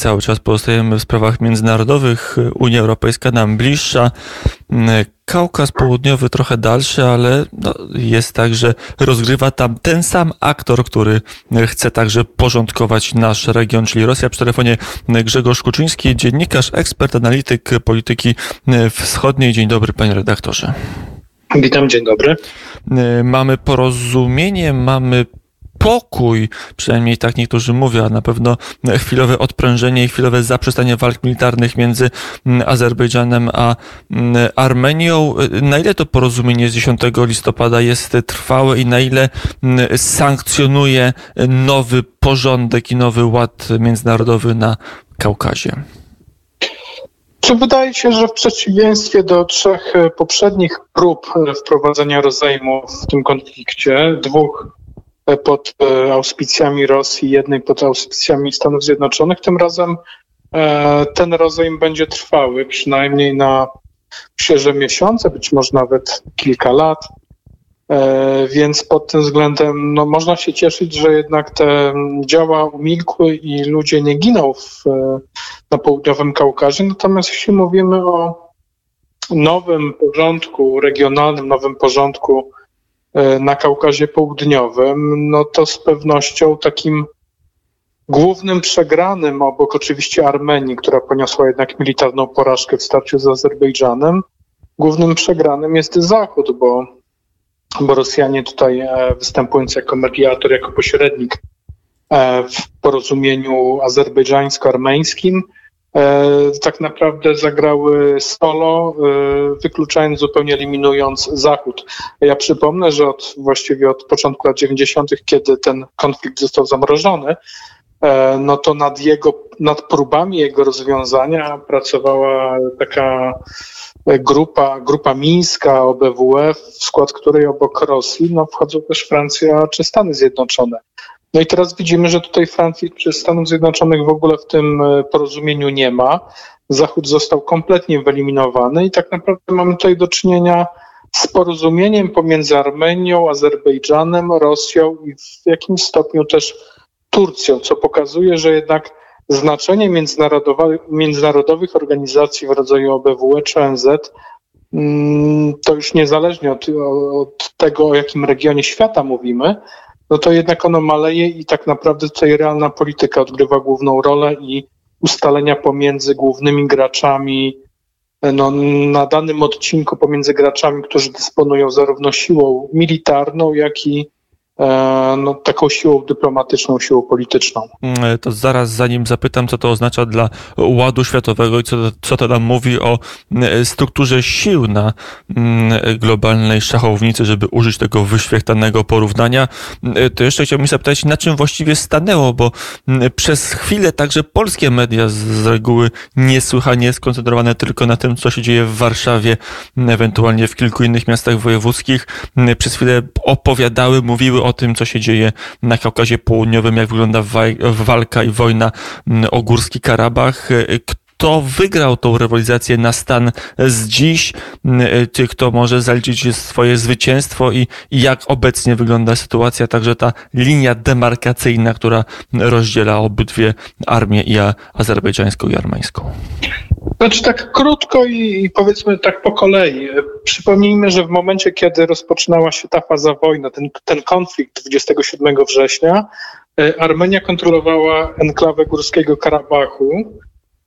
Cały czas pozostajemy w sprawach międzynarodowych. Unia Europejska nam bliższa. Kaukaz Południowy trochę dalszy, ale no, jest tak, że rozgrywa tam ten sam aktor, który chce także porządkować nasz region, czyli Rosja. Przy telefonie Grzegorz Kuczyński, dziennikarz, ekspert, analityk polityki wschodniej. Dzień dobry, panie redaktorze. Witam, dzień dobry. Mamy porozumienie, mamy pokój, przynajmniej tak niektórzy mówią, a na pewno chwilowe odprężenie i chwilowe zaprzestanie walk militarnych między mm, Azerbejdżanem a mm, Armenią. Na ile to porozumienie z 10 listopada jest trwałe i na ile mm, sankcjonuje nowy porządek i nowy ład międzynarodowy na Kaukazie? Czy wydaje się, że w przeciwieństwie do trzech poprzednich prób wprowadzenia rozejmu w tym konflikcie, dwóch pod e, auspicjami Rosji, jednej pod auspicjami Stanów Zjednoczonych. Tym razem e, ten rozejm będzie trwały przynajmniej na świeże miesiące, być może nawet kilka lat. E, więc pod tym względem no, można się cieszyć, że jednak te działa umilkły i ludzie nie giną w, na południowym Kaukazie. Natomiast jeśli mówimy o nowym porządku regionalnym, nowym porządku na Kaukazie Południowym, no to z pewnością takim głównym przegranym, obok oczywiście Armenii, która poniosła jednak militarną porażkę w starciu z Azerbejdżanem, głównym przegranym jest Zachód, bo, bo Rosjanie tutaj e, występując jako mediator, jako pośrednik e, w porozumieniu azerbejdżańsko-armeńskim, E, tak naprawdę zagrały solo, e, wykluczając zupełnie eliminując Zachód. Ja przypomnę, że od, właściwie od początku lat 90., kiedy ten konflikt został zamrożony, e, no to nad jego, nad próbami jego rozwiązania pracowała taka grupa, grupa mińska OBWE, w skład której obok Rosji no, wchodzą też Francja czy Stany Zjednoczone. No i teraz widzimy, że tutaj Francji czy Stanów Zjednoczonych w ogóle w tym e, porozumieniu nie ma. Zachód został kompletnie wyeliminowany i tak naprawdę mamy tutaj do czynienia z porozumieniem pomiędzy Armenią, Azerbejdżanem, Rosją i w jakimś stopniu też Turcją, co pokazuje, że jednak znaczenie międzynarodowych organizacji w rodzaju OBWE czy ONZ mm, to już niezależnie od, od tego, o jakim regionie świata mówimy, no to jednak ono maleje i tak naprawdę tutaj realna polityka odgrywa główną rolę i ustalenia pomiędzy głównymi graczami no, na danym odcinku pomiędzy graczami, którzy dysponują zarówno siłą militarną, jak i E, no, taką siłą dyplomatyczną, siłą polityczną. Mm, to zaraz zanim zapytam, co to oznacza dla ładu światowego i co, co to nam mówi o mm, strukturze sił na mm, globalnej szachownicy, żeby użyć tego wyświechtanego porównania, to jeszcze chciałbym zapytać, na czym właściwie stanęło, bo przez chwilę także polskie media z reguły niesłychanie skoncentrowane tylko na tym, co się dzieje w Warszawie, ewentualnie w kilku innych miastach wojewódzkich, przez chwilę opowiadały, mówiły o o tym, co się dzieje na Kaukazie Południowym, jak wygląda walka i wojna mm, o Górski Karabach kto wygrał tą rywalizację na stan z dziś, czy kto może zaliczyć swoje zwycięstwo i, i jak obecnie wygląda sytuacja, także ta linia demarkacyjna, która rozdziela obydwie armie i azerbejdżańską i armeńską. Znaczy tak krótko i, powiedzmy tak po kolei. Przypomnijmy, że w momencie, kiedy rozpoczynała się ta faza wojny, ten, ten konflikt 27 września, e, Armenia kontrolowała enklawę Górskiego Karabachu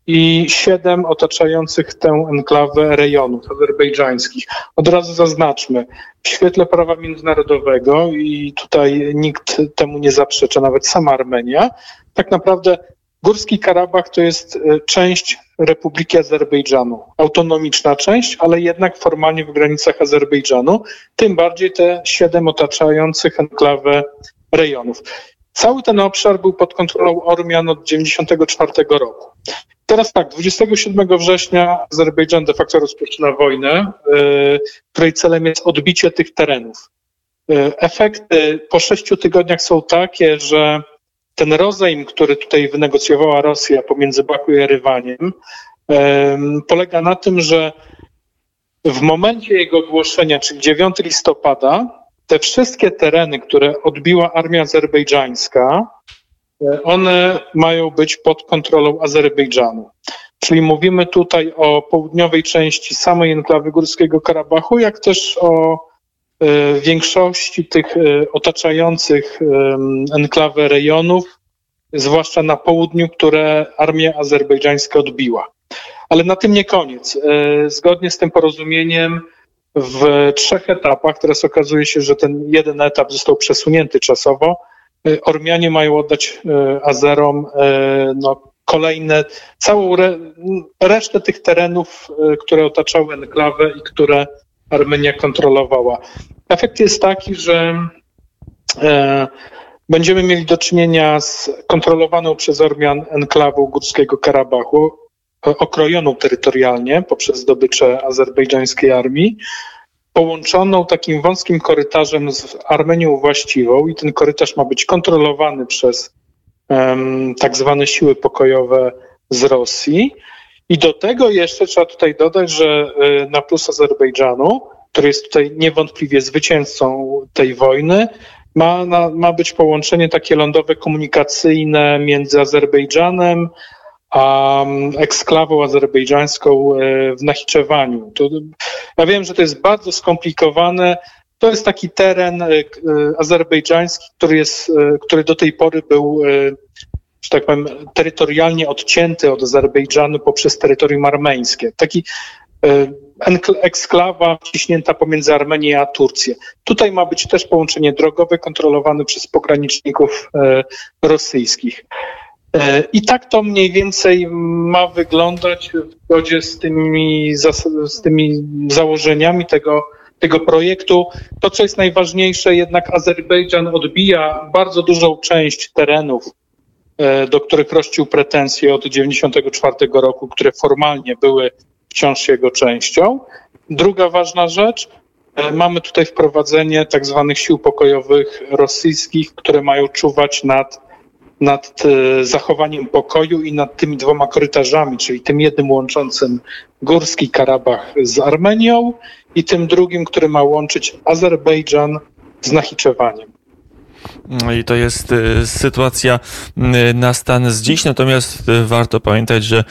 i siedem otaczających tę enklawę rejonów azerbejdżańskich. Od razu zaznaczmy, w świetle prawa międzynarodowego i tutaj nikt temu nie zaprzecza, nawet sama Armenia, tak naprawdę Górski Karabach to jest e, część Republiki Azerbejdżanu. Autonomiczna część, ale jednak formalnie w granicach Azerbejdżanu, tym bardziej te siedem otaczających enklawę rejonów. Cały ten obszar był pod kontrolą Ormian od 1994 roku. Teraz tak, 27 września Azerbejdżan de facto rozpoczyna wojnę, yy, której celem jest odbicie tych terenów. Yy, efekty po sześciu tygodniach są takie, że ten rozejm, który tutaj wynegocjowała Rosja pomiędzy Baku i Erywaniem, polega na tym, że w momencie jego ogłoszenia, czyli 9 listopada, te wszystkie tereny, które odbiła armia azerbejdżańska, one mają być pod kontrolą Azerbejdżanu. Czyli mówimy tutaj o południowej części samej enklawy Górskiego Karabachu, jak też o e, większości tych e, otaczających enklawę rejonów, zwłaszcza na południu, które armia azerbejdżańska odbiła. Ale na tym nie koniec. E, zgodnie z tym porozumieniem w trzech etapach, teraz okazuje się, że ten jeden etap został przesunięty czasowo, Ormianie mają oddać Azerom no, kolejne, całą re, resztę tych terenów, które otaczały enklawę i które Armenia kontrolowała. Efekt jest taki, że e, będziemy mieli do czynienia z kontrolowaną przez Ormian enklawą Górskiego Karabachu, okrojoną terytorialnie poprzez zdobycze azerbejdżańskiej armii, połączoną takim wąskim korytarzem z Armenią właściwą i ten korytarz ma być kontrolowany przez tak zwane siły pokojowe z Rosji. I do tego jeszcze trzeba tutaj dodać, że e, na plus Azerbejdżanu, który jest tutaj niewątpliwie zwycięzcą tej wojny, ma, na, ma być połączenie takie lądowe komunikacyjne między Azerbejdżanem a mm, eksklawą azerbejdżańską e, w Nachiczewaniu. To, ja wiem, że to jest bardzo skomplikowane. To jest taki teren e, azerbejdżański, który, jest, który do tej pory był że tak powiem, terytorialnie odcięty od Azerbejdżanu poprzez terytorium armeńskie. Taki e, eksklawa wciśnięta pomiędzy Armenię a Turcję. Tutaj ma być też połączenie drogowe kontrolowane przez pograniczników e, rosyjskich. E, I tak to mniej więcej ma wyglądać w zgodzie z tymi, z tymi założeniami tego, tego projektu. To, co jest najważniejsze, jednak Azerbejdżan odbija bardzo dużą część terenów E, do których rościł pretensje od 1994 roku, które formalnie były wciąż jego częścią. Druga ważna rzecz, e, mamy tutaj wprowadzenie tak zwanych sił pokojowych rosyjskich, które mają czuwać nad, nad e, zachowaniem pokoju i nad tymi dwoma korytarzami, czyli tym jednym łączącym Górski Karabach z Armenią i tym drugim, który ma łączyć Azerbejdżan z Nachiczewaniem. I to jest y, sytuacja y, na stan z dziś, natomiast y, warto pamiętać, że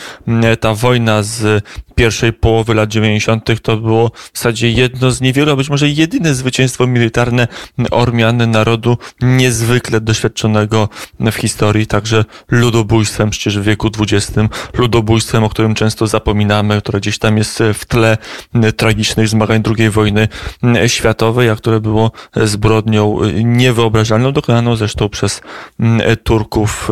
ta wojna z pierwszej połowy lat 90. to było w zasadzie jedno z niewielu, a być może jedyne zwycięstwo militarne Ormian, narodu niezwykle doświadczonego w historii, także ludobójstwem przecież w wieku XX, ludobójstwem, o którym często zapominamy, które gdzieś tam jest w tle tragicznych zmagań II wojny światowej, a które było zbrodnią niewyobrażalną, dokonaną zresztą przez Turków,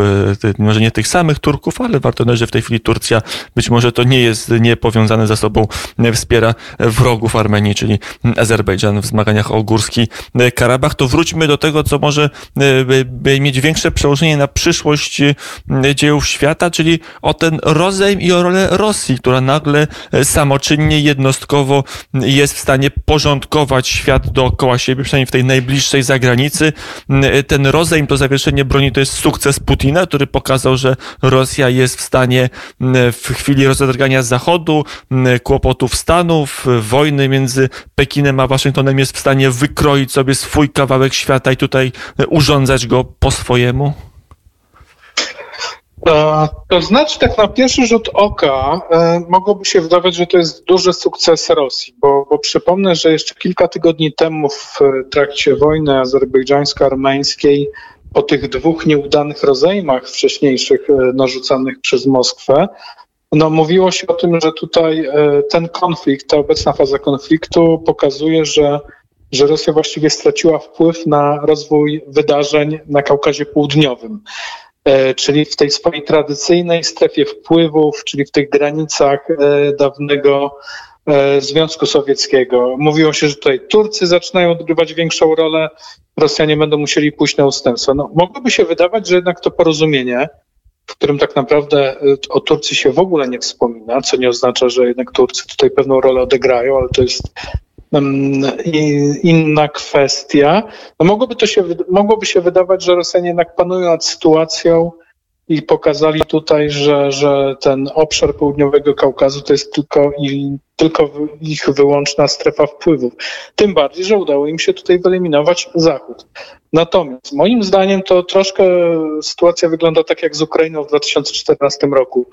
może nie tych samych Turków, ale warto dodać, że w tej chwili Turcja być może to nie jest nie powiązane ze sobą wspiera wrogów Armenii, czyli Azerbejdżan w zmaganiach o Górski Karabach, to wróćmy do tego, co może e, mieć większe przełożenie na przyszłość e, dziejów świata, czyli o ten rozejm i o rolę Rosji, która nagle e, samoczynnie, jednostkowo jest w stanie porządkować świat dookoła siebie, przynajmniej w tej najbliższej zagranicy. Ten rozejm, to zawieszenie broni to jest sukces Putina, który pokazał, że Rosja jest w stanie w chwili rozedrgania Zachodu kłopotów Stanów, wojny między Pekinem a Waszyngtonem jest w stanie wykroić sobie swój kawałek świata i tutaj urządzać go po swojemu? To znaczy, tak na pierwszy rzut oka e, mogłoby się wydawać, że to jest duży sukces Rosji, bo, bo przypomnę, że jeszcze kilka tygodni temu w trakcie wojny azerbejdżańsko-armeńskiej po tych dwóch nieudanych rozejmach wcześniejszych e, narzucanych przez Moskwę, no, mówiło się o tym, że tutaj e, ten konflikt, ta obecna faza konfliktu pokazuje, że, że Rosja właściwie straciła wpływ na rozwój wydarzeń na Kaukazie Południowym. E, czyli w tej swojej tradycyjnej strefie wpływów, czyli w tych granicach e, dawnego Związku Sowieckiego. Mówiło się, że tutaj Turcy zaczynają odgrywać większą rolę, Rosjanie będą musieli pójść na ustępstwo. No, mogłoby się wydawać, że jednak to porozumienie w którym tak naprawdę o Turcji się w ogóle nie wspomina, co nie oznacza, że jednak Turcy tutaj pewną rolę odegrają, ale to jest inna kwestia. No mogłoby, to się, mogłoby się wydawać, że Rosjanie jednak panują nad sytuacją i pokazali tutaj, że, że ten obszar południowego Kaukazu to jest tylko, i, tylko ich wyłączna strefa wpływów. Tym bardziej, że udało im się tutaj wyeliminować Zachód. Natomiast moim zdaniem to troszkę sytuacja wygląda tak jak z Ukrainą w 2014 roku.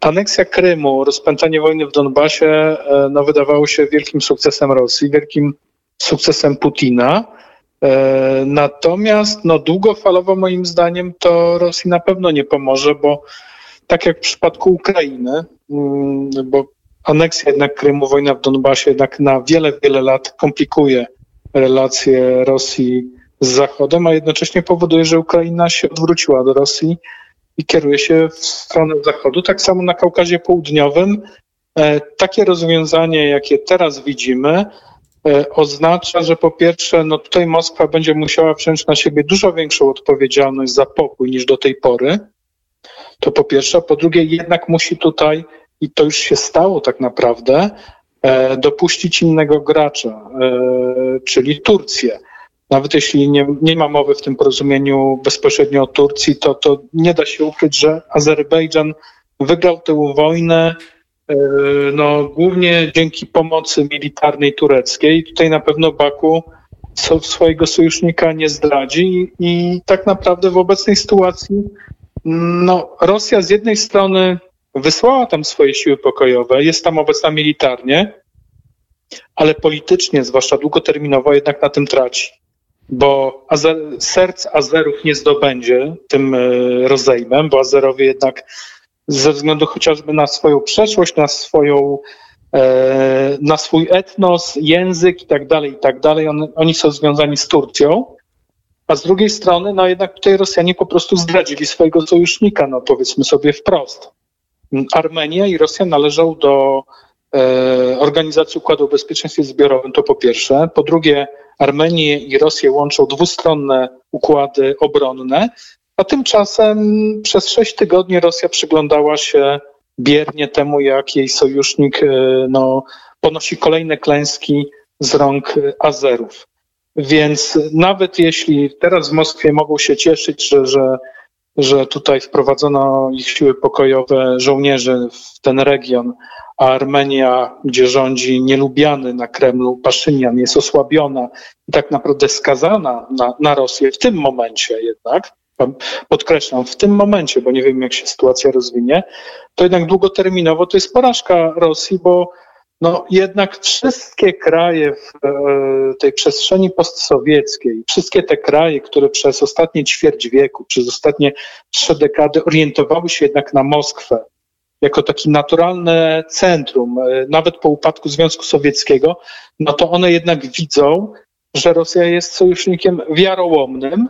Aneksja Krymu, rozpętanie wojny w Donbasie e, no, wydawało się wielkim sukcesem Rosji, wielkim sukcesem Putina. E, natomiast no, długofalowo moim zdaniem to Rosji na pewno nie pomoże, bo tak jak w przypadku Ukrainy, mm, bo aneksja jednak Krymu, wojna w Donbasie jednak na wiele, wiele lat komplikuje relacje Rosji z Zachodem, a jednocześnie powoduje, że Ukraina się odwróciła do Rosji i kieruje się w stronę Zachodu. Tak samo na Kaukazie Południowym e, takie rozwiązanie, jakie teraz widzimy, E, oznacza, że po pierwsze, no tutaj Moskwa będzie musiała wziąć na siebie dużo większą odpowiedzialność za pokój niż do tej pory. To po pierwsze. Po drugie, jednak musi tutaj, i to już się stało tak naprawdę, e, dopuścić innego gracza, czyli Turcję. Nawet jeśli nie, nie ma mowy w tym porozumieniu bezpośrednio o Turcji, to, to nie da się ukryć, że Azerbejdżan wygrał tę wojnę E, no, głównie dzięki pomocy militarnej tureckiej. Tutaj na pewno Baku swojego sojusznika nie zdradzi i tak naprawdę w obecnej sytuacji no, Rosja z jednej strony wysłała tam swoje siły pokojowe, jest tam obecna militarnie, ale politycznie, zwłaszcza długoterminowo, jednak na tym traci. Bo Azer, serc Azerów nie zdobędzie tym e, rozejmem, bo Azerowie jednak ze względu chociażby na swoją przeszłość, na swoją e, na swój etnos, język i tak dalej, i tak dalej. On, oni są związani z Turcją, a z drugiej strony, no jednak tutaj Rosjanie po prostu zdradzili swojego sojusznika, no powiedzmy sobie wprost. Armenia i Rosja należą do Organizacji Układu o Bezpieczeństwie Zbiorowym, to po pierwsze. Po drugie, Armenię i Rosję łączą dwustronne układy obronne, a tymczasem przez sześć tygodni Rosja przyglądała się biernie temu, jak jej sojusznik e, no, ponosi kolejne klęski z rąk Azerów. Więc nawet jeśli teraz w Moskwie mogą się cieszyć, że, że, że tutaj wprowadzono ich siły pokojowe, żołnierzy w ten region, a Armenia, gdzie rządzi nielubiany na Kremlu Paszynian, jest osłabiona i tak naprawdę skazana na, na Rosję w tym momencie jednak, podkreślam, w tym momencie, bo nie wiem, jak się sytuacja rozwinie, to jednak długoterminowo to jest porażka Rosji, bo no jednak wszystkie kraje w e, tej przestrzeni postsowieckiej, wszystkie te kraje, które przez ostatnie ćwierć wieku, przez ostatnie trzy dekady orientowały się jednak na Moskwę jako takie naturalne centrum, e, nawet po upadku Związku Sowieckiego, no to one jednak widzą, że Rosja jest sojusznikiem wiarołomnym,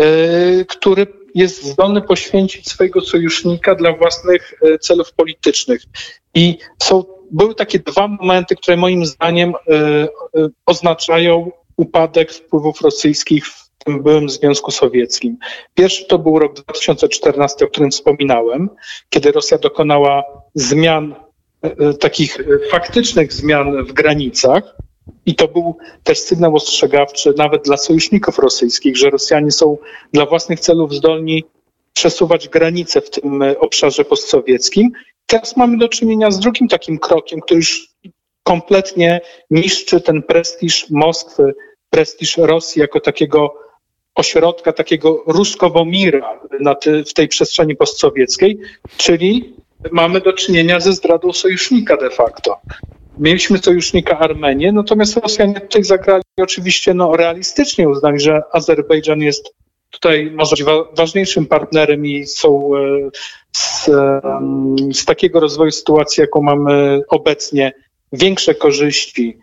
E, który jest zdolny poświęcić swojego sojusznika dla własnych celów politycznych. I są, były takie dwa momenty, które moim zdaniem e, oznaczają upadek wpływów rosyjskich w tym byłym Związku Sowieckim. Pierwszy to był rok 2014, o którym wspominałem, kiedy Rosja dokonała zmian, takich faktycznych zmian w granicach, i to był też sygnał ostrzegawczy nawet dla sojuszników rosyjskich, że Rosjanie są dla własnych celów zdolni przesuwać granice w tym obszarze postsowieckim. Teraz mamy do czynienia z drugim takim krokiem, który już kompletnie niszczy ten prestiż Moskwy, prestiż Rosji jako takiego ośrodka, takiego ruskowomira na ty, w tej przestrzeni postsowieckiej, czyli mamy do czynienia ze zdradą sojusznika de facto. Mieliśmy sojusznika Armenię, natomiast Rosjanie tutaj zagrali oczywiście no, realistycznie, uznali, że Azerbejdżan jest tutaj może być ważniejszym partnerem i są e, z, z takiego rozwoju sytuacji, jaką mamy obecnie, większe korzyści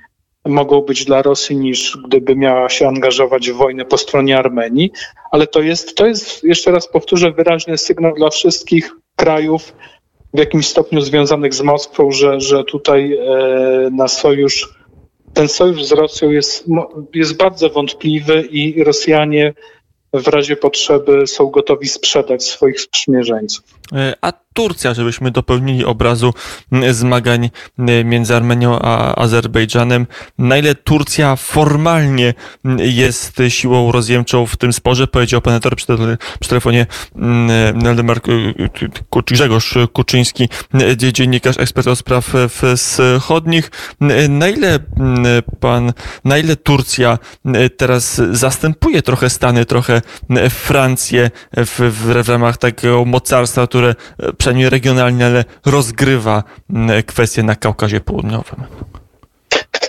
mogą być dla Rosji niż gdyby miała się angażować w wojnę po stronie Armenii, ale to jest, to jest jeszcze raz powtórzę, wyraźny sygnał dla wszystkich krajów w jakimś stopniu związanych z Moskwą, że, że tutaj e, na sojusz, ten sojusz z Rosją jest, jest bardzo wątpliwy i Rosjanie w razie potrzeby są gotowi sprzedać swoich sprzymierzeńców. E, a Turcja, żebyśmy dopełnili obrazu zmagań między Armenią a Azerbejdżanem. Na ile Turcja formalnie jest siłą rozjemczą w tym sporze, powiedział pan przy, przy telefonie Waldemar Grzegorz Kuczyński, dziennikarz, ekspert od spraw wschodnich. Na ile pan, na ile Turcja teraz zastępuje trochę Stany, trochę Francję w, w, w ramach takiego mocarstwa, przynajmniej regionalnie, ale rozgrywa kwestie na Kaukazie Południowym?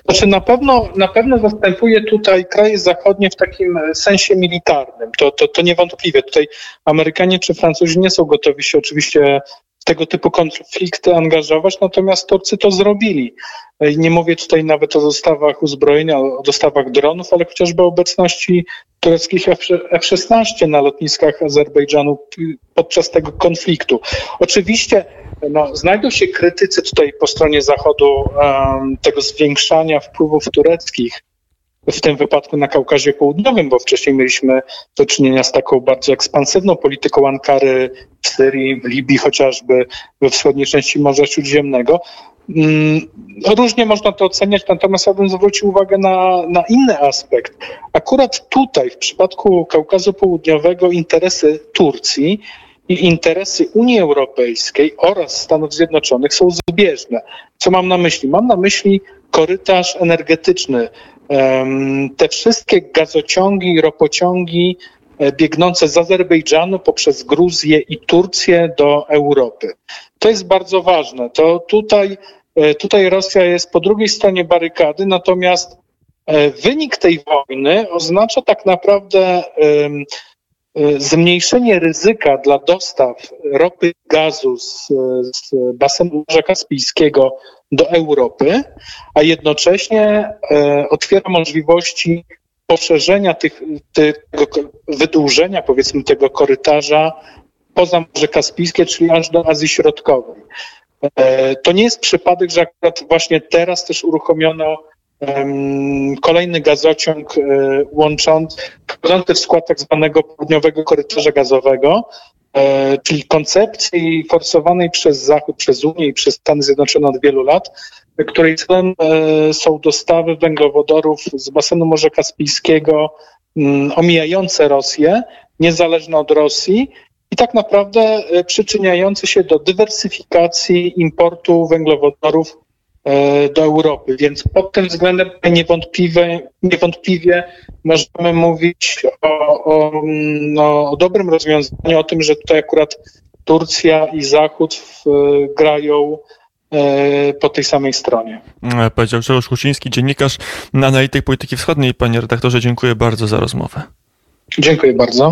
Znaczy na pewno, na pewno zastępuje tutaj kraje zachodnie w takim sensie militarnym. To, to, to niewątpliwie. Tutaj Amerykanie czy Francuzi nie są gotowi się oczywiście tego typu konflikty angażować, natomiast Turcy to zrobili. Nie mówię tutaj nawet o dostawach uzbrojenia, o dostawach dronów, ale chociażby obecności tureckich F-16 na lotniskach Azerbejdżanu podczas tego konfliktu. Oczywiście no, znajdą się krytycy tutaj po stronie Zachodu um, tego zwiększania wpływów tureckich w tym wypadku na Kaukazie Południowym, bo wcześniej mieliśmy do czynienia z taką bardzo ekspansywną polityką Ankary w Syrii, w Libii chociażby, we wschodniej części Morza Śródziemnego. Mm, różnie można to oceniać, natomiast ja bym zwrócił uwagę na, na inny aspekt. Akurat tutaj, w przypadku Kaukazu Południowego, interesy Turcji i interesy Unii Europejskiej oraz Stanów Zjednoczonych są zbieżne. Co mam na myśli? Mam na myśli korytarz energetyczny. Te wszystkie gazociągi, ropociągi e, biegnące z Azerbejdżanu poprzez Gruzję i Turcję do Europy. To jest bardzo ważne. To tutaj, e, tutaj Rosja jest po drugiej stronie barykady, natomiast e, wynik tej wojny oznacza tak naprawdę zmniejszenie ryzyka dla dostaw ropy gazu z, z basenu Morza Kaspijskiego do Europy, a jednocześnie e, otwiera możliwości poszerzenia tych, tego wydłużenia, powiedzmy, tego korytarza poza Morze Kaspijskie, czyli aż do Azji Środkowej. E, to nie jest przypadek, że akurat właśnie teraz też uruchomiono kolejny gazociąg e, łączący, wchodzący w skład tak zwanego południowego korytarza gazowego, e, czyli koncepcji forsowanej przez Zachód, przez Unię i przez Stany Zjednoczone od wielu lat, której celem e, są dostawy węglowodorów z basenu Morza Kaspijskiego mm, omijające Rosję, niezależne od Rosji i tak naprawdę przyczyniające się do dywersyfikacji importu węglowodorów do Europy. Więc pod tym względem niewątpliwie, niewątpliwie możemy mówić o, o, no, o dobrym rozwiązaniu, o tym, że tutaj akurat Turcja i Zachód w, grają e, po tej samej stronie. E, powiedział Grzegorz Kuciński, dziennikarz, analityk polityki wschodniej. Panie redaktorze, dziękuję bardzo za rozmowę. Dziękuję bardzo.